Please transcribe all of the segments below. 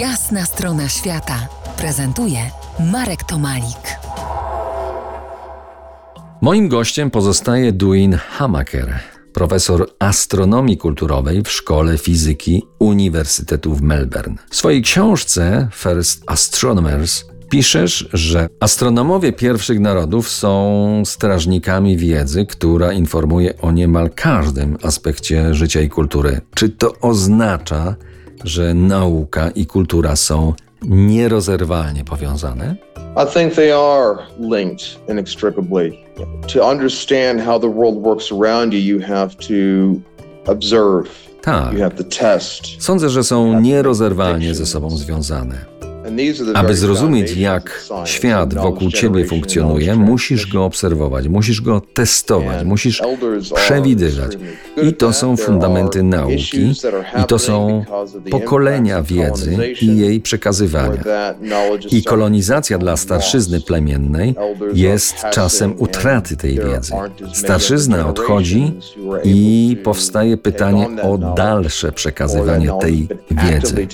Jasna strona świata prezentuje Marek Tomalik. Moim gościem pozostaje Duin Hamaker, profesor astronomii kulturowej w Szkole Fizyki Uniwersytetu w Melbourne. W swojej książce First Astronomers piszesz, że astronomowie pierwszych narodów są strażnikami wiedzy, która informuje o niemal każdym aspekcie życia i kultury. Czy to oznacza, że nauka i kultura są nierozerwalnie powiązane? I think they are linked inextricably. To understand how the world works around you, you have to observe. Tak. You have to test. Sądzę, że są nierozerwalnie ze sobą związane. Aby zrozumieć, jak świat wokół ciebie funkcjonuje, musisz go obserwować, musisz go testować, musisz przewidywać. I to są fundamenty nauki, i to są pokolenia wiedzy i jej przekazywania. I kolonizacja dla starszyzny plemiennej jest czasem utraty tej wiedzy. Starszyzna odchodzi i powstaje pytanie o dalsze przekazywanie tej wiedzy.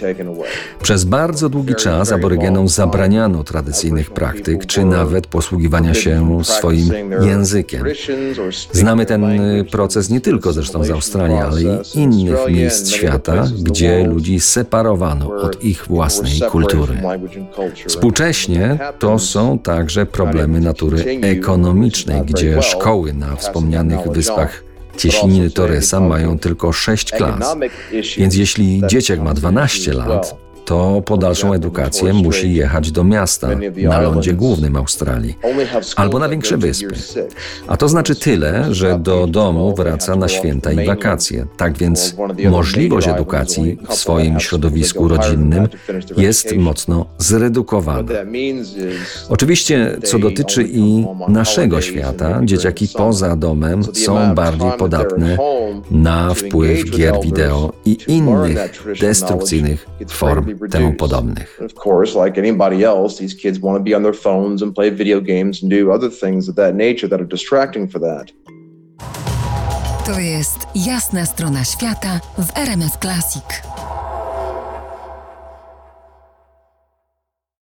Przez bardzo długi czas czas aborygenom zabraniano tradycyjnych praktyk, czy nawet posługiwania się swoim językiem. Znamy ten proces nie tylko zresztą z Australii, ale i innych miejsc świata, gdzie ludzi separowano od ich własnej kultury. Współcześnie to są także problemy natury ekonomicznej, gdzie szkoły na wspomnianych wyspach Cieśniny Torresa mają tylko 6 klas. Więc jeśli dzieciak ma 12 lat, to po dalszą edukację musi jechać do miasta na lądzie głównym Australii albo na większe wyspy. A to znaczy tyle, że do domu wraca na święta i wakacje. Tak więc możliwość edukacji w swoim środowisku rodzinnym jest mocno zredukowana. Oczywiście, co dotyczy i naszego świata, dzieciaki poza domem są bardziej podatne na wpływ gier wideo i innych destrukcyjnych form temu podobnych. Of course, like anybody else, these kids want to be on their phones and play video games and do other things of that nature that are distracting for that. To jest jasna strona świata w RMS Classic.